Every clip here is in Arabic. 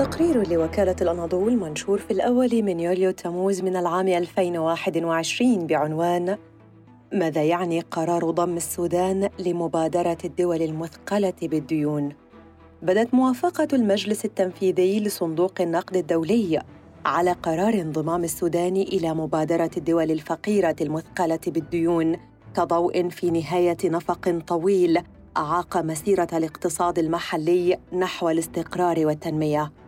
تقرير لوكالة الأناضول منشور في الأول من يوليو تموز من العام 2021 بعنوان ماذا يعني قرار ضم السودان لمبادرة الدول المثقلة بالديون؟ بدت موافقة المجلس التنفيذي لصندوق النقد الدولي على قرار انضمام السودان إلى مبادرة الدول الفقيرة المثقلة بالديون كضوء في نهاية نفق طويل أعاق مسيرة الاقتصاد المحلي نحو الاستقرار والتنمية.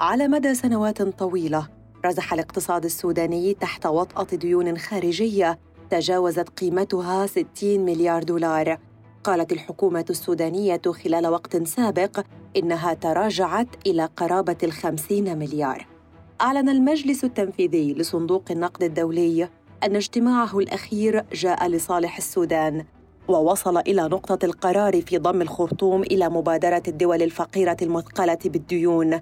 على مدى سنوات طويلة رزح الاقتصاد السوداني تحت وطأة ديون خارجية تجاوزت قيمتها 60 مليار دولار. قالت الحكومة السودانية خلال وقت سابق إنها تراجعت إلى قرابة الخمسين مليار. أعلن المجلس التنفيذي لصندوق النقد الدولي أن اجتماعه الأخير جاء لصالح السودان ووصل إلى نقطة القرار في ضم الخرطوم إلى مبادرة الدول الفقيرة المثقلة بالديون.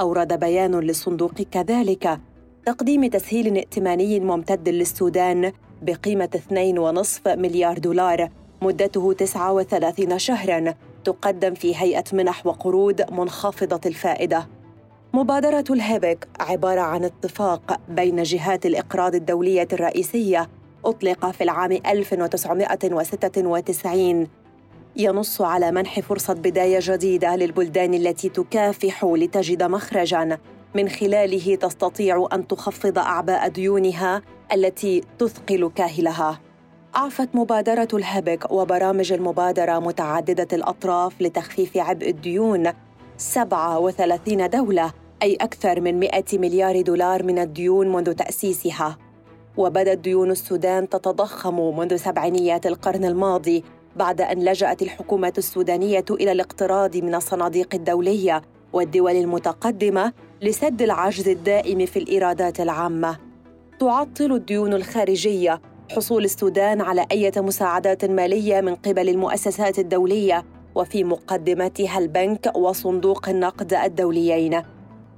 أورد بيان للصندوق كذلك تقديم تسهيل ائتماني ممتد للسودان بقيمة 2.5 مليار دولار مدته 39 شهراً تقدم في هيئة منح وقروض منخفضة الفائدة. مبادرة الهيبك عبارة عن اتفاق بين جهات الإقراض الدولية الرئيسية أطلق في العام 1996 ينص على منح فرصة بداية جديدة للبلدان التي تكافح لتجد مخرجاً. من خلاله تستطيع أن تخفض أعباء ديونها التي تثقل كاهلها. أعفت مبادرة الهبك وبرامج المبادرة متعددة الأطراف لتخفيف عبء الديون. 37 دولة أي أكثر من 100 مليار دولار من الديون منذ تأسيسها. وبدت ديون السودان تتضخم منذ سبعينيات القرن الماضي. بعد أن لجأت الحكومة السودانية إلى الاقتراض من الصناديق الدولية والدول المتقدمة لسد العجز الدائم في الإيرادات العامة تعطل الديون الخارجية حصول السودان على أي مساعدات مالية من قبل المؤسسات الدولية وفي مقدمتها البنك وصندوق النقد الدوليين.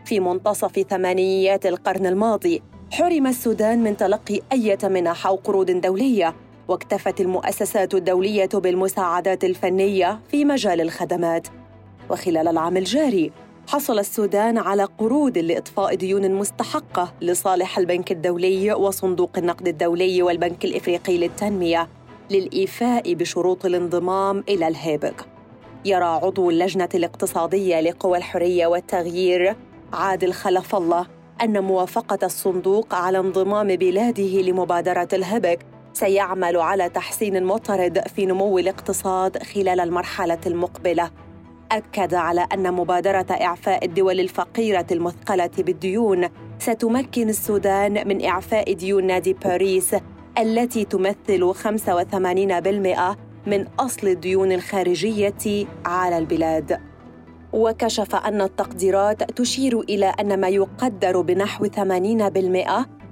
في منتصف ثمانينيات القرن الماضي حرم السودان من تلقي أي منح أو قروض دولية واكتفت المؤسسات الدولية بالمساعدات الفنية في مجال الخدمات. وخلال العام الجاري حصل السودان على قروض لإطفاء ديون مستحقة لصالح البنك الدولي وصندوق النقد الدولي والبنك الإفريقي للتنمية للإيفاء بشروط الانضمام إلى الهيبك. يرى عضو اللجنة الاقتصادية لقوى الحرية والتغيير عادل خلف الله أن موافقة الصندوق على انضمام بلاده لمبادرة الهبك سيعمل على تحسين مطرد في نمو الاقتصاد خلال المرحلة المقبلة أكد على أن مبادرة إعفاء الدول الفقيرة المثقلة بالديون ستمكن السودان من إعفاء ديون نادي باريس التي تمثل 85% من أصل الديون الخارجية على البلاد. وكشف أن التقديرات تشير إلى أن ما يقدر بنحو 80%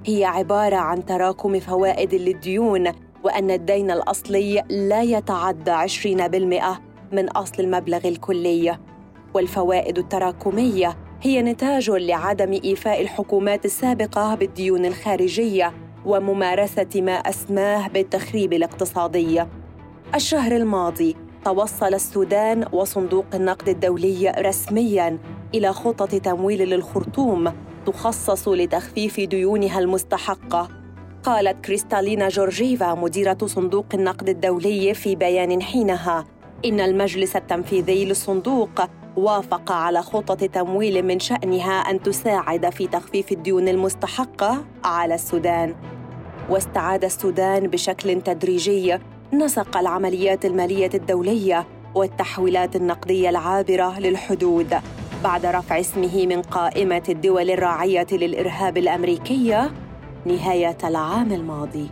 هي عبارة عن تراكم فوائد للديون وأن الدين الأصلي لا يتعدى 20% من أصل المبلغ الكلي. والفوائد التراكمية هي نتاج لعدم إيفاء الحكومات السابقة بالديون الخارجية وممارسة ما أسماه بالتخريب الاقتصادي. الشهر الماضي توصل السودان وصندوق النقد الدولي رسميا إلى خطط تمويل للخرطوم تخصص لتخفيف ديونها المستحقة. قالت كريستالينا جورجيفا مديرة صندوق النقد الدولي في بيان حينها. إن المجلس التنفيذي للصندوق وافق على خطة تمويل من شأنها أن تساعد في تخفيف الديون المستحقة على السودان. واستعاد السودان بشكل تدريجي نسق العمليات المالية الدولية والتحويلات النقدية العابرة للحدود. بعد رفع اسمه من قائمة الدول الراعية للإرهاب الأمريكية نهاية العام الماضي.